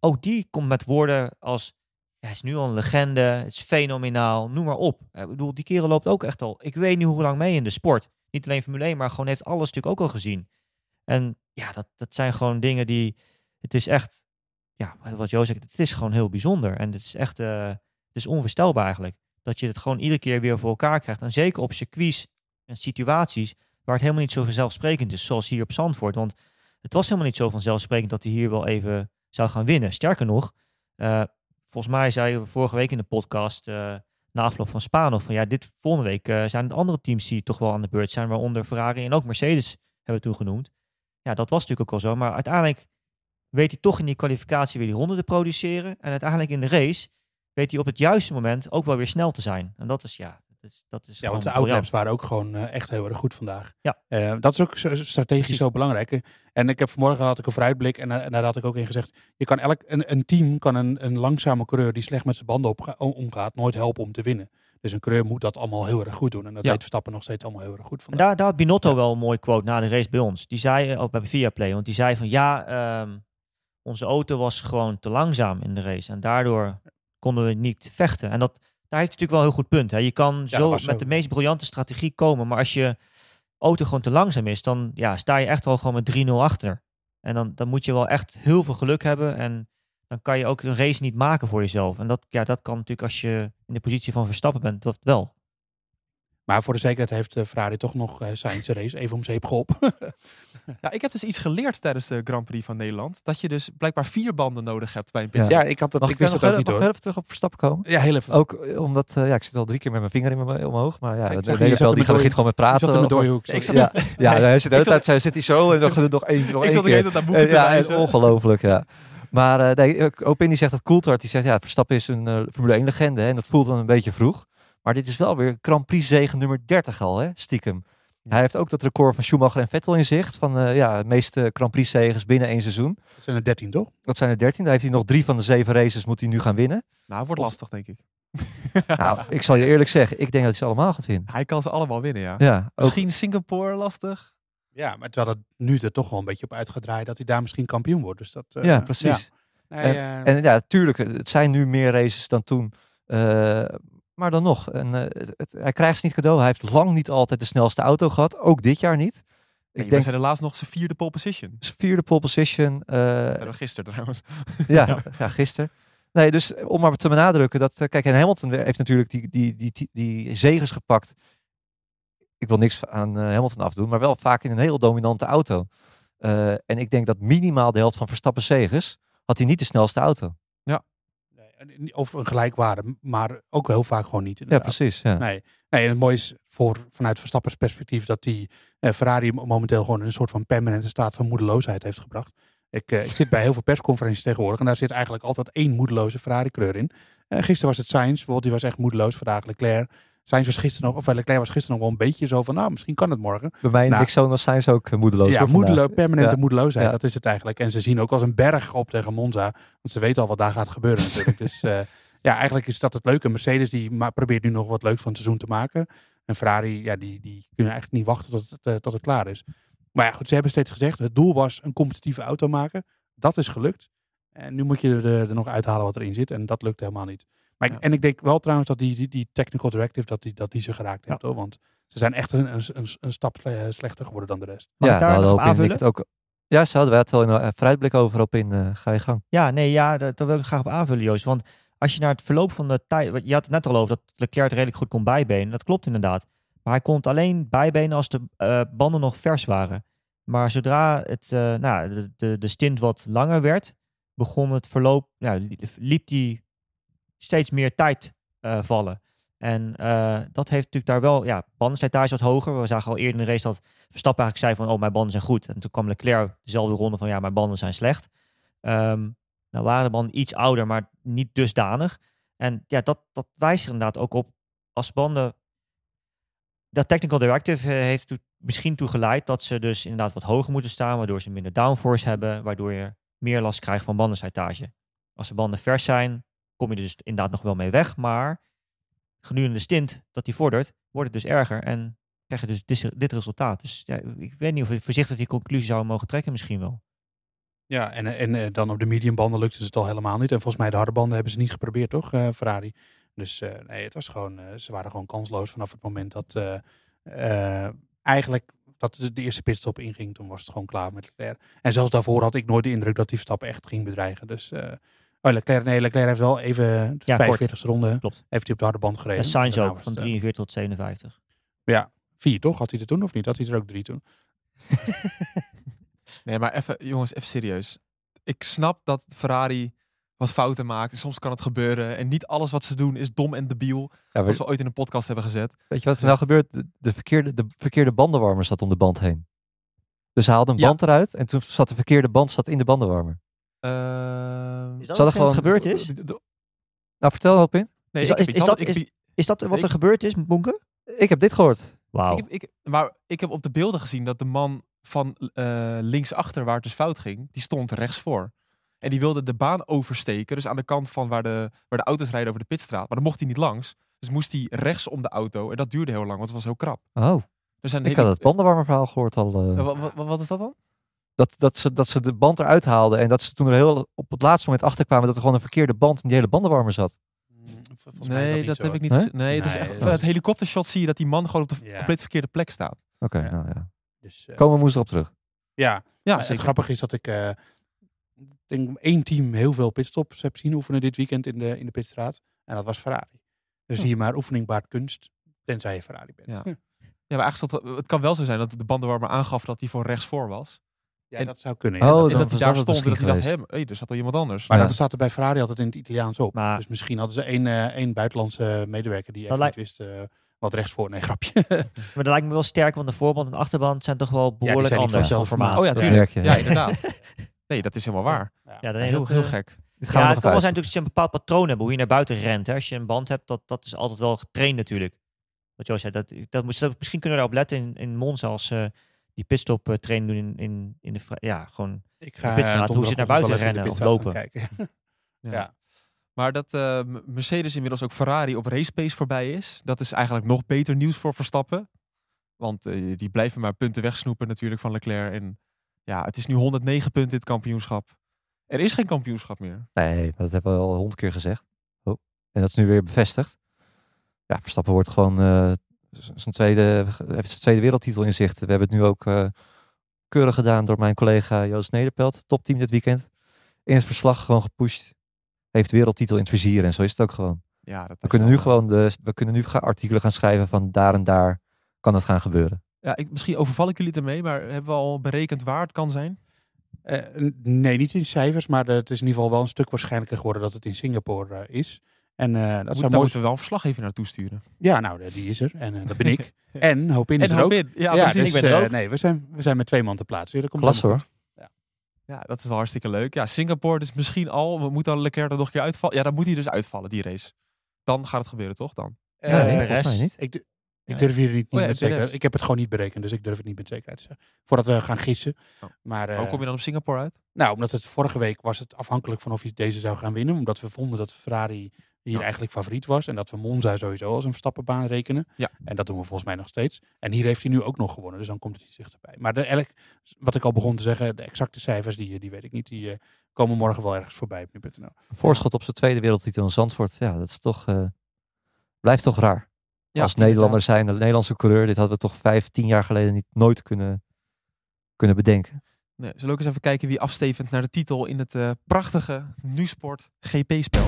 ook die komt met woorden als... Hij is nu al een legende, het is fenomenaal, noem maar op. Ik bedoel, die kerel loopt ook echt al... Ik weet niet hoe lang mee in de sport. niet alleen Formule 1, maar gewoon heeft alles natuurlijk ook al gezien. En ja, dat, dat zijn gewoon dingen die, het is echt, ja, wat Joost zegt, het is gewoon heel bijzonder. En het is echt, eh, het is onvoorstelbaar eigenlijk. Dat je het gewoon iedere keer weer voor elkaar krijgt. En zeker op circuits en situaties waar het helemaal niet zo vanzelfsprekend is, zoals hier op Zandvoort. Want het was helemaal niet zo vanzelfsprekend dat hij hier wel even zou gaan winnen. Sterker nog, eh, volgens mij zei we vorige week in de podcast, eh, na afloop van Spa nog, van ja, dit volgende week zijn het andere teams die toch wel aan de beurt zijn, waaronder Ferrari en ook Mercedes hebben we toen genoemd. Ja, dat was natuurlijk ook al zo, maar uiteindelijk weet hij toch in die kwalificatie weer die ronde te produceren. En uiteindelijk in de race weet hij op het juiste moment ook wel weer snel te zijn. En dat is ja, dat is, dat is Ja, want de outlaps waren ook gewoon eh, echt heel erg goed vandaag. Ja. Eh, dat is ook zo- strategisch Precies. zo belangrijk. En ik heb vanmorgen had ik een vooruitblik en, eh, en daar had ik ook in gezegd. Je kan elk, een, een team kan een, een langzame coureur die slecht met zijn banden omgaat, nooit helpen om te winnen. Dus een coureur moet dat allemaal heel erg goed doen. En dat Ja. deed Verstappen nog steeds allemaal heel erg goed vandaag. daar, daar had Binotto wel een mooi quote na de race bij ons. Die zei, ook bij Viaplay, want die zei van ja, ehm, onze auto was gewoon te langzaam in de race. En daardoor konden we niet vechten. En dat, daar heeft natuurlijk wel een heel goed punt. Hè. Je kan zo met zo. de meest briljante strategie komen, maar als je auto gewoon te langzaam is, dan ja, sta je echt al gewoon met 3-0 achter. En dan, dan moet je wel echt heel veel geluk hebben en dan kan je ook een race niet maken voor jezelf. En dat, ja, dat kan natuurlijk als je in de positie van Verstappen bent, dat wel. Maar voor de zekerheid heeft eh, Ferrari toch nog eh de race even om zeep geholpen. Ja, ik heb dus iets geleerd tijdens de Grand Prix van Nederland. Dat je dus blijkbaar vier banden nodig hebt bij een pitstop. ja, ik, had dat, Mag ik ik, wist dat ook even- niet mag ik hoor. even terug op Verstappen komen? Ja, heel even. Ook eh, omdat, eh, ja, ik zit al drie keer met mijn vinger in mijn, omhoog. Maar ja, ik de je Nederland zat die begint gewoon met Je praten. zat in mijn. Ik Ja, ja hij zit de hele Ik tijd zit hij zo en dan gaat het nog één, nog ik één zat de hele tijd naar boeken ja, wijzen. ongelooflijk, ja. Maar eh nee, Opin die zegt dat Coulthard, die zegt ja, Verstappen is een eh, Formule 1 legende hè, en dat voelt dan een beetje vroeg. Maar dit is wel weer Grand Prix zegen nummer 30 al, hè, stiekem. Hij heeft ook dat record van Schumacher en Vettel in zicht. Van eh, ja, de meeste Grand Prix zegens binnen één seizoen. Dat zijn er 13 toch? Dat zijn er 13. Daar heeft hij nog drie van de zeven races moet hij nu gaan winnen. Nou, wordt Of- lastig, denk ik. Nou, ik zal je eerlijk zeggen, ik denk dat hij ze allemaal gaat winnen. Hij kan ze allemaal winnen, ja. Ja, ook, Misschien Singapore lastig. Ja, maar terwijl het nu er toch wel een beetje op uitgedraaid dat hij daar misschien kampioen wordt. Dus dat, eh, ja precies. ja. Nee, eh, En ja, tuurlijk, het zijn nu meer races dan toen. Eh, maar dan nog, en, eh, het- het- hij krijgt ze niet cadeau. Hij heeft lang niet altijd de snelste auto gehad. Ook dit jaar niet. Ik Ik denk zijn helaas nog zijn vierde pole position. zijn vierde pole position. Ja, dat gisteren trouwens. ja, ja. gisteren. Nee, dus om maar te benadrukken dat, eh, kijk, en Hamilton heeft natuurlijk die, die, die, die, zegens gepakt. Ik wil niks aan Hamilton afdoen, maar wel vaak in een heel dominante auto. En ik denk dat minimaal de helft van Verstappen zegens had hij niet de snelste auto. Of een gelijkwaarde, maar ook heel vaak gewoon niet. Ja, precies. Ja. Nee. nee, en het mooie is voor, vanuit Verstappers perspectief dat die eh, Ferrari momenteel gewoon een soort van permanente staat van moedeloosheid heeft gebracht. Ik, eh, ik zit bij heel veel persconferenties tegenwoordig en daar zit eigenlijk altijd één moedeloze Ferrari-kleur in. Eh, gisteren was het Sainz, bijvoorbeeld, die was echt moedeloos. Vandaag Leclerc. Sainz was gisteren nog, of eh, Leclerc was gisteren nog wel een beetje zo van, nou, misschien kan het morgen. Bij mij in Nou, Dixon was zijn ze ook eh, moedeloos. ja, moedelo permanente Ja. moedeloosheid, Ja. dat is het eigenlijk. En ze zien ook als een berg op tegen Monza, want ze weten al wat daar gaat gebeuren natuurlijk. dus eh, ja, eigenlijk is dat het leuke. Mercedes die probeert nu nog wat leuks van het seizoen te maken. En Ferrari, ja, die, die kunnen eigenlijk niet wachten tot het, tot het klaar is. Maar ja, goed, ze hebben steeds gezegd, het doel was een competitieve auto maken. Dat is gelukt. En nu moet je er, er nog uithalen wat erin zit. En dat lukt helemaal niet. Maar ik, Ja. En ik denk wel trouwens dat die, die, die technical directive, dat die, dat die ze geraakt heeft. Hoor. Want ze zijn echt een, een, een, een stap sle- slechter geworden dan de rest. Mag ja, ik daar nog op ik aanvullen? het ook. Ja, ze hadden wij het al in een eh, vooruitblik over op in. eh, ga je gang. Ja, nee, ja, daar, daar wil ik graag op aanvullen, Joost. Want als je naar het verloop van de tijd... Je had het net al over dat Leclerc het redelijk goed kon bijbenen. Dat klopt inderdaad. Maar hij kon het alleen bijbenen als de eh, banden nog vers waren. Maar zodra het, eh, nou, de, de, de stint wat langer werd, begon het verloop... Ja, li- liep die steeds meer tijd eh, vallen. En eh, dat heeft natuurlijk daar wel... Ja, bandenslijtage wat hoger. We zagen al eerder in de race dat Verstappen eigenlijk zei van... Oh, mijn banden zijn goed. En toen kwam Leclerc dezelfde ronde van... Ja, mijn banden zijn slecht. Ehm, nou waren de banden iets ouder, maar niet dusdanig. En ja, dat, dat wijst er inderdaad ook op als banden... Dat technical directive eh, heeft misschien toe geleid dat ze dus inderdaad wat hoger moeten staan, waardoor ze minder downforce hebben, waardoor je meer last krijgt van bandenslijtage. Als de banden vers zijn, kom je dus inderdaad nog wel mee weg, maar gedurende de stint dat die vordert, wordt het dus erger en krijg je dus dit, resultaat. Dus ja, ik weet niet of we voorzichtig die conclusie zouden mogen trekken, misschien wel. Ja, en, en eh, dan op de medium banden lukte het al helemaal niet. En volgens mij de harde banden hebben ze niet geprobeerd, toch, eh, Ferrari? Dus eh, nee, het was gewoon, eh, ze waren gewoon kansloos vanaf het moment dat, eh, eh, eigenlijk dat de, eerste pitstop inging, toen was het gewoon klaar met Leclerc. En zelfs daarvoor had ik nooit de indruk dat die Verstappen echt ging bedreigen. Dus eh, oh, Leclerc, nee, Leclerc heeft wel even de Ja, 45ste ronde Klopt. heeft hij op de harde band gereden. En Sainz ook, van het, eh, 43 tot 57. Vier toch? Had hij er toen of niet? Had hij er ook drie toen? Nee, maar even, jongens, even serieus. Ik snap dat Ferrari wat fouten maakt. Soms kan het gebeuren. En niet alles wat ze doen is dom en debiel. Ja, Zoals we- we ooit in een podcast hebben gezet. weet je wat er nou gebeurt? De, de verkeerde, de verkeerde bandenwarmer zat om de band heen. Dus ze haalden een Ja. band eruit en toen zat de verkeerde band zat in de bandenwarmer. Eh, Is dat Zal er wat gewoon- gebeurd is? Nou, vertel hoop in. Nee, Is dat- is dat- is- Is wat Ik- er gebeurd is, Bonke? Ik heb dit gehoord. Wauw. Ik heb, ik, maar ik heb op de beelden gezien dat de man van eh linksachter, waar het dus fout ging, die stond rechts voor. En die wilde de baan oversteken, dus aan de kant van waar de, waar de auto's rijden over de pitstraat. Maar dan mocht hij niet langs. Dus moest hij rechts om de auto. En dat duurde heel lang, want het was heel krap. Oh, Er zijn ik hele- had het bandenwarmerverhaal gehoord al. eh, Eh, wa- wa- wa- wat is dat dan? Dat, dat, ze, dat ze de band eruit haalden en dat ze toen er heel op het laatste moment achterkwamen dat er gewoon een verkeerde band in die hele bandenwarmer zat. Volgens is Nee, dat heb ik niet Nee? het is echt het helikoptershot zie je dat die man gewoon op de Ja. compleet verkeerde plek staat. Oké, Ja. nou ja. Dus, eh, Komen we woensdag op terug. ja, Ja, Maar het grappige is dat ik eh, denk één team heel veel pitstops heb zien oefenen dit weekend in de, in de pitstraat. En dat was Ferrari. Dus zie je maar oefening baart kunst, tenzij je Ferrari bent. Ja. Ja, Ja, maar eigenlijk het kan wel zo zijn dat de bandenwarmer aangaf dat hij voor rechts voor was. En- dat zou kunnen. Oh, ja. dan en dat hij dat daar stond en dat hij dacht, hé, hey, er zat al iemand anders. Maar Ja. dat staat er bij Ferrari altijd in het Italiaans op. Maar- dus misschien hadden ze één, eh, één buitenlandse medewerker die even lijkt- wist eh, wat rechts voor. Nee, grapje. Maar dat lijkt me wel sterk, want de voorband en de achterband zijn toch wel behoorlijk niet van anders van formaat. Oh ja, Ja. tuurlijk. Ja, inderdaad. Nee, dat is helemaal waar. Ja, Ja. Ja, heel, heel, heel gek. Dit Ja, we het nog kan wel zijn natuurlijk dat je een bepaald patroon hebt hoe je naar buiten rent. Hè. Als je een band hebt, dat, dat is altijd wel getraind natuurlijk. Wat Joost zei, dat, dat dat- misschien kunnen we daarop letten in, in Monza als die pitstop eh, training doen in, in, in de... Ja, gewoon... Ik De pitstraat, hoe ze naar buiten rennen of lopen. Kijken. Ja. Ja. Maar dat eh, Mercedes inmiddels ook Ferrari op race pace voorbij is, dat is eigenlijk nog beter nieuws voor Verstappen. Want eh, die blijven maar punten wegsnoepen natuurlijk van Leclerc. En ja, het is nu 109 punten dit kampioenschap. Er is geen kampioenschap meer. Nee, maar dat hebben we al honderd keer gezegd. Oh. En dat is nu weer bevestigd. Ja, Verstappen wordt gewoon eh, zijn tweede, heeft zijn tweede wereldtitel in zicht. We hebben het nu ook eh, keurig gedaan door mijn collega Joost Nederpelt, topteam dit weekend. In het verslag gewoon gepusht. Heeft wereldtitel in het vizier en zo is het ook gewoon. Ja, dat We kunnen wel, nu gewoon de, we kunnen nu artikelen gaan schrijven van daar en daar kan het gaan gebeuren. Ja, ik, misschien overval ik jullie ermee, maar hebben we al berekend waar het kan zijn? Eh, nee, niet in cijfers, maar het is in ieder geval wel een stuk waarschijnlijker geworden dat het in Singapore eh, is. En eh, dat Moet, zou mooi moeten we wel een verslaggever naartoe sturen. Ja, nou, die is er. En eh, dat ben ik. en Hoop in is En er hoop ook. in. Ja, Ja, precies. dus, Ik ben er eh, ook. nee, we zijn, we zijn met twee man te plaatsen. Ja, dat komt Klasse hoor. Ja, dat is wel hartstikke leuk. Ja, Singapore dus misschien al. We moeten dan Leclerc er nog een keer uitvallen. Ja, dan moet hij dus uitvallen, die race. Dan gaat het gebeuren, toch? Dan. Ja, nee, de volgens mij rest- niet. Ik, ik durf hier niet, niet Oh ja, met PRS. zekerheid. Ik heb het gewoon niet berekend, dus ik durf het niet met zekerheid te zeggen. Voordat we gaan gissen. Oh. Maar, eh, Hoe kom je dan op Singapore uit? nou, omdat het vorige week was het afhankelijk van of je deze zou gaan winnen. Omdat we vonden dat Ferrari hier Ja. eigenlijk favoriet was. En dat we Monza sowieso als een Verstappenbaan rekenen. Ja. En dat doen we volgens mij nog steeds. En hier heeft hij nu ook nog gewonnen. Dus dan komt het iets dichterbij. Maar de, elk, wat ik al begon te zeggen, de exacte cijfers, die, die weet ik niet. Die eh, komen morgen wel ergens voorbij op nu.nl. Voorschot op zijn tweede wereldtitel in Zandvoort. Ja, dat is toch, eh, blijft toch raar. Ja, Als Nederlander zijn, een Nederlandse coureur, dit hadden we toch vijf, tien jaar geleden niet nooit kunnen, kunnen bedenken. Nee, zullen we ook eens even kijken wie afstevend naar de titel in het eh, prachtige Nu-sport GP-spel.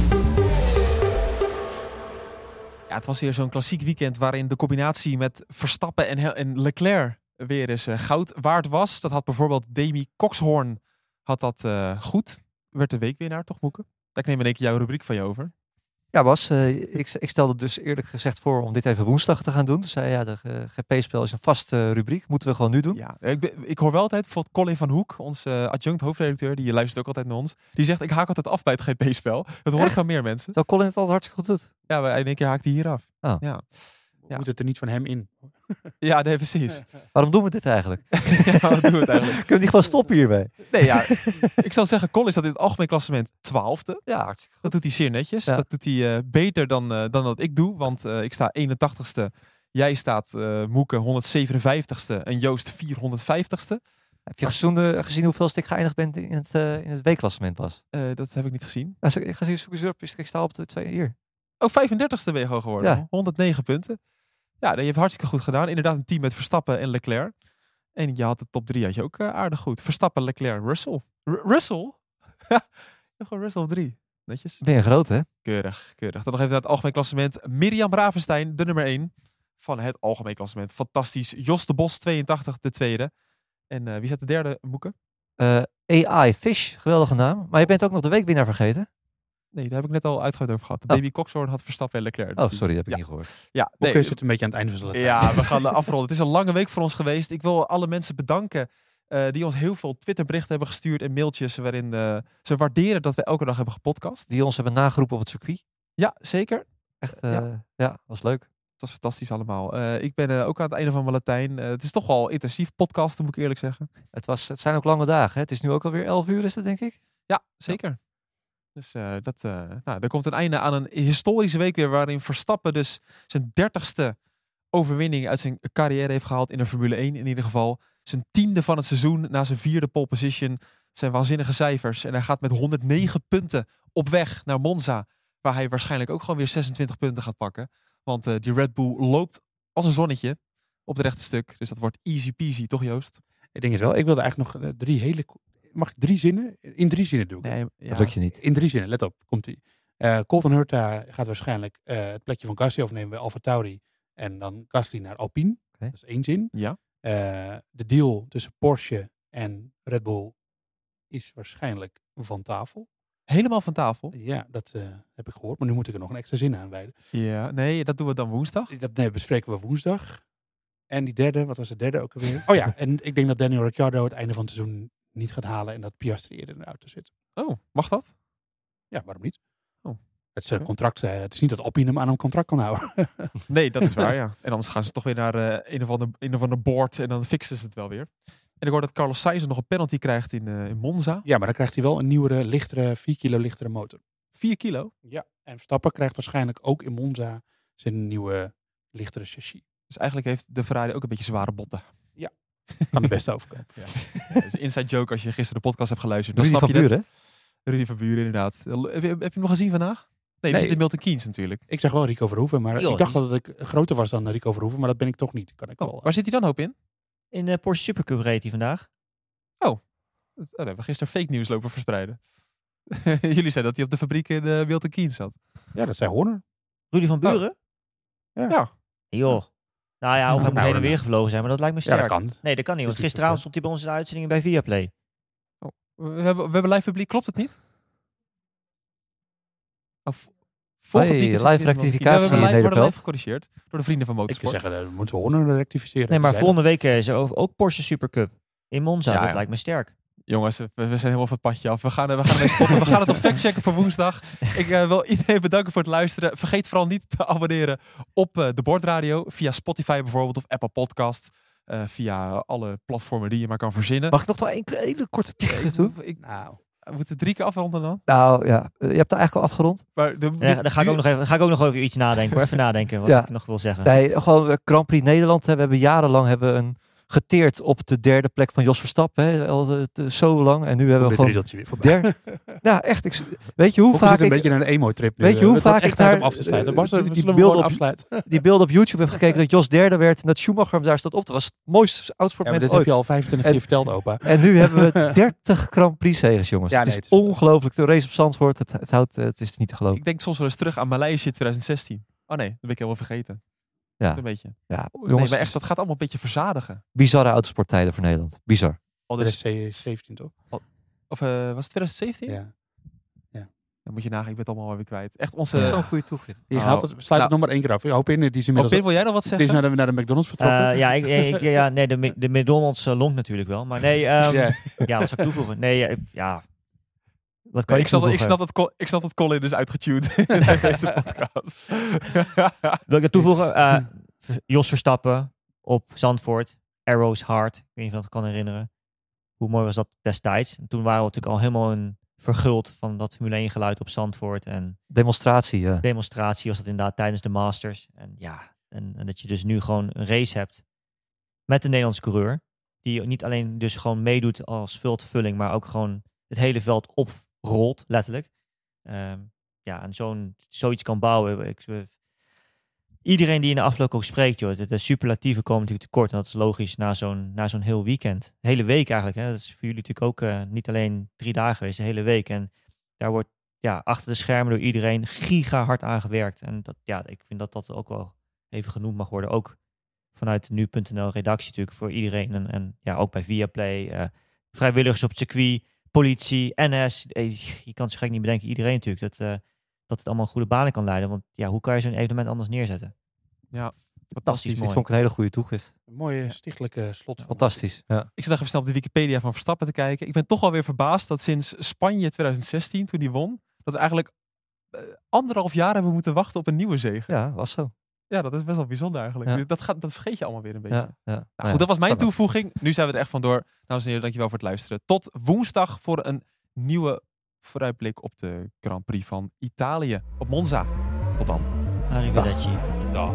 Het was weer zo'n klassiek weekend waarin de combinatie met Verstappen en, en Leclerc weer eens eh, goud waard was. Dat had bijvoorbeeld Demi Coxhorn had dat eh, goed. Werd de weekwinnaar, toch Moeke? Ik neem in één keer jouw rubriek van je over. Ja, Bas, eh, ik, ik stelde dus eerlijk gezegd voor om dit even woensdag te gaan doen. Toen zei ja, de eh, GP-spel is een vaste rubriek. Moeten we gewoon nu doen. Ja, ik, ik hoor wel altijd, bijvoorbeeld Colin van Hoek, onze eh, adjunct hoofdredacteur, die luistert ook altijd naar ons. Die zegt, ik haak altijd af bij het GP-spel. Dat hoor ik Echt? van meer mensen. Terwijl Colin het altijd hartstikke goed doet. Ja, in één keer haakt hij hier af. Oh. Ja. Ja. Moet het er niet van hem in? ja, nee, precies. Waarom doen we dit eigenlijk? ja, wat doen we het eigenlijk? Kunnen we niet gewoon stoppen hiermee? Nee, ja. ik zal zeggen, Colin staat in het algemeen klassement twaalfde. Ja, hartstikke Dat doet hij zeer netjes. Ja. Dat doet hij eh, beter dan, eh, dan dat ik doe. Want eh, ik sta 81ste. Jij staat, eh Moeke, 157ste. En Joost 450ste. Heb je gezien, gezien hoeveel ik geëindigd ben in het, eh in het W-klassement, Bas? Eh, dat heb ik niet gezien. Nou, ik ga zien, zoek eens op. Ik sta op de twee hier. Oh, 35ste ben je gewoon geworden. Ja. 109 punten. Ja, je hebt hartstikke goed gedaan. Inderdaad, een team met Verstappen en Leclerc. En je had de top drie had je ook eh, aardig goed. Verstappen, Leclerc, Russell. R- Russell? Ja, gewoon Russell op drie. Netjes. Ben je groot, hè? Keurig, keurig. Dan nog even naar het algemeen klassement. Mirjam Ravenstein, de nummer 1 van het algemeen klassement. Fantastisch. Jos de Bos, 82, de tweede. En eh, wie zat de derde, Moeke? Eh, AI Fish, geweldige naam. Maar je bent ook nog de weekwinnaar vergeten. Nee, daar heb ik net al uitgebreid over gehad. Oh. Davy Coxhorn had Verstappen en Leclerc. Oh, sorry, dat heb ik Ja. niet gehoord. Ja, nee, zit een beetje aan het einde van Latijn. Ja, we gaan afronden. Het is een lange week voor ons geweest. Ik wil alle mensen bedanken eh, die ons heel veel Twitterberichten hebben gestuurd en mailtjes waarin eh, ze waarderen dat we elke dag hebben gepodcast. Die ons hebben nageroepen op het circuit. Ja, zeker. Echt, Ja. ja, ja was leuk. Het was fantastisch allemaal. Eh, ik ben eh, ook aan het einde van mijn Latijn. Eh, het is toch wel intensief podcasten, moet ik eerlijk zeggen. Het, was, het zijn ook lange dagen. Hè? Het is nu ook alweer 11 uur, is het denk ik? Ja, zeker. Dus eh, dat, eh, nou, er komt een einde aan een historische week weer waarin Verstappen dus zijn dertigste overwinning uit zijn carrière heeft gehaald in de Formule 1 in ieder geval. Zijn tiende van het seizoen na zijn vierde pole position. Zijn waanzinnige cijfers. En hij gaat met 109 punten op weg naar Monza. Waar hij waarschijnlijk ook gewoon weer 26 punten gaat pakken. Want eh, die Red Bull loopt als een zonnetje op het rechte stuk. Dus dat wordt easy peasy, toch Joost? Ik denk het wel. Ik wilde eigenlijk nog drie hele... Mag ik drie zinnen? In drie zinnen doe ik het. Nee, ja. Dat lukt je niet. In drie zinnen, let op. Komt ie. Eh Colton Hurta gaat waarschijnlijk eh, het plekje van Gasly overnemen bij Alfa Tauri. En dan Gasly naar Alpine. Dat is één zin. Ja. Eh, de deal tussen Porsche en Red Bull is waarschijnlijk van tafel. Helemaal van tafel. Ja, dat eh, heb ik gehoord. Maar nu moet ik er nog een extra zin aan wijden. Ja, nee, dat doen we dan woensdag. Dat nee, bespreken we woensdag. En die derde, wat was de derde ook alweer? Oh ja, en ik denk dat Daniel Ricciardo het einde van het seizoen niet gaat halen. En dat Piastri eerder in de auto zit. Oh, mag dat? Ja, waarom niet? Oh. Het is een Oké. contract. eh, het is niet dat Alpine hem aan een contract kan houden. Nee, dat is waar, ja. En anders gaan ze toch weer naar eh, een, of ander, een of ander board en dan fixen ze het wel weer. En ik hoor dat Carlos Sainz nog een penalty krijgt in, eh, in Monza. ja, maar dan krijgt hij wel een nieuwere, lichtere, 4 kilo lichtere motor. 4 kilo. Ja. En Verstappen krijgt waarschijnlijk ook in Monza zijn nieuwe, lichtere chassis. Dus eigenlijk heeft de Ferrari ook een beetje zware botten. Kan de beste overkomen. Dat is een inside joke als je gisteren de podcast hebt geluisterd. Dan Rudy snap van je. Buren. Rudy van Buren, inderdaad. Heb je, heb je hem nog gezien vandaag? Nee, die Nee. zit in Milton Keynes natuurlijk. Ik zeg wel Rico Verhoeven, maar ik dacht dat ik groter was dan Rico Verhoeven. Maar dat ben ik toch niet. Kan ik Oh, wel. waar zit hij dan hoop in? In de Porsche Supercup reed hij vandaag. Dat oh, daar hebben we gisteren fake nieuws lopen verspreiden. Jullie zeiden dat hij op de fabriek in eh, Milton Keynes zat. Ja, dat zei Horner. Rudy van Buren? Ja. Ja. Joh. Nou ja, of hij moet heen en weer gevlogen zijn, maar dat lijkt me Ja, dat sterk. kan. Nee, dat kan niet, want gisteravond stond hij bij ons in de uitzending bij Viaplay. We hebben, we hebben live publiek, klopt het niet? Of, Hey, weekend zit live rectificatie we in live, worden live gecorrigeerd door de vrienden van Ik Motorsport. zou zeggen, dat moeten we Horner rectificeren. Nee, maar volgende week eh, is er ook, ook Porsche Supercup in Monza. Ja, dat ja. lijkt me sterk. Jongens, we, we zijn helemaal van het padje af. We gaan, we gaan ermee stoppen. We gaan het nog factchecken voor woensdag. Ik eh, wil iedereen bedanken voor het luisteren. Vergeet vooral niet te abonneren op eh, de Bordradio. Via Spotify bijvoorbeeld of Apple Podcast. Eh, via alle platformen die je maar kan verzinnen. Mag ik nog wel één hele korte doen? ik, dat- Nou, we moeten drie keer afronden dan. Nou ja, je hebt er eigenlijk al afgerond. Maar de, Ja, dan ga ik, ook nog even, ga ik ook nog over iets nadenken. Hoor. Even nadenken wat Ja. ik nog wil zeggen. Nee, gewoon Grand Prix Nederland. hè. We hebben jarenlang hebben we een geteerd op de derde plek van Jos Verstappen. Hè. Al eh, zo lang. En nu hebben we gewoon weer voorbij. der... ja, echt. Ik, weet je hoe Hoe vaak zit een ik beetje naar een emo-trip nu. Weet je eh. hoe wordt vaak echt ik daar, af te sluiten. eh, Bas, die- die beelden op- afsluiten. die beelden op YouTube heb gekeken dat Jos derde werd en dat Schumacher hem daar staat op. Dat was het mooiste Ja, maar oudsportmoment dit heb ooit. je al 25 En- keer verteld, opa. En nu hebben we 30 Grand Prix zegens, jongens. Ja, het nee, is het is- ongelooflijk. De race op Zandvoort, het, het, houdt, eh, het is niet te geloven. Ik denk soms wel eens terug aan Maleisië 2016. Oh nee, dat ben ik helemaal vergeten. Ja. Een beetje. Ja, Nee, jongens, maar echt, dat gaat allemaal een beetje verzadigen. bizarre autosporttijden voor Nederland. Bizar. Al Dat dus, is C17, toch? of eh, was het 2017? Ja. Dan moet je nagaan, ik ben het allemaal weer kwijt. Echt onze... Dat is zo'n goede toegift. Je Oh. gaat het, sluit Nou. het nog maar één keer af. Ik hoop in, die is Oh, inmiddels Pim, wil jij nog wat die zeggen? is naar de, naar de McDonald's vertrokken. Eh, ja, ik, ik- ja, nee, de, de McDonald's uh, longt natuurlijk wel. Maar nee, ehm, Ja. ja, wat zou ik toevoegen? Nee, ja. Wat kan Nee, ik snap, dat- ik, snap dat, ik snap dat Colin is uitgetuned in deze podcast. Wil ik dat toevoegen? Eh, Jos Verstappen op Zandvoort. Arrows Hard. Ik weet niet of je dat kan herinneren. Hoe mooi was dat destijds? En toen waren we natuurlijk al helemaal een verguld van dat Formule 1 geluid op Zandvoort. En Demonstratie, ja. demonstratie was dat inderdaad tijdens de Masters. En ja, en, en dat je dus nu gewoon een race hebt met een Nederlandse coureur. Die niet alleen dus gewoon meedoet als vultvulling, maar ook gewoon het hele veld oprolt, letterlijk. Ehm, ja, en zo'n, zoiets kan bouwen. Ik, iedereen die in de afloop ook spreekt, joh, de, de superlatieven komen natuurlijk tekort. En dat is logisch na zo'n, na zo'n heel weekend. Hele week eigenlijk. Hè. Dat is voor jullie natuurlijk ook eh, niet alleen drie dagen geweest, de hele week. En daar wordt ja, achter de schermen door iedereen giga hard aan gewerkt. En dat, ja, ik vind dat dat ook wel even genoemd mag worden. Ook vanuit nu.nl redactie natuurlijk voor iedereen. En, en ja, ook bij Viaplay, eh vrijwilligers op het circuit, politie, NS. Eh, Je kan het zo gek niet bedenken, iedereen natuurlijk. Dat, eh, dat het allemaal goede banen kan leiden. Want ja, hoe kan je zo'n evenement anders neerzetten? Fantastisch mooi. Dit vond ik een hele goede toegift. Een mooie stichtelijke slot. Fantastisch. Ja. Ik zit nog even snel op de Wikipedia van Verstappen te kijken. Ik ben toch wel weer verbaasd dat sinds Spanje 2016, toen hij won, dat we eigenlijk eh, anderhalf jaar hebben moeten wachten op een nieuwe zege. ja, was zo. Ja, dat is best wel bijzonder eigenlijk. Ja. Dat, gaat, dat vergeet je allemaal weer een beetje. Ja, ja. Nou Nou, goed, dat was mijn toevoeging. Nu zijn we er echt vandoor. Dames en heren, dankjewel voor het luisteren. Tot woensdag voor een nieuwe vooruitblik op de Grand Prix van Italië op Monza. Tot dan. Arrivederci. Dag.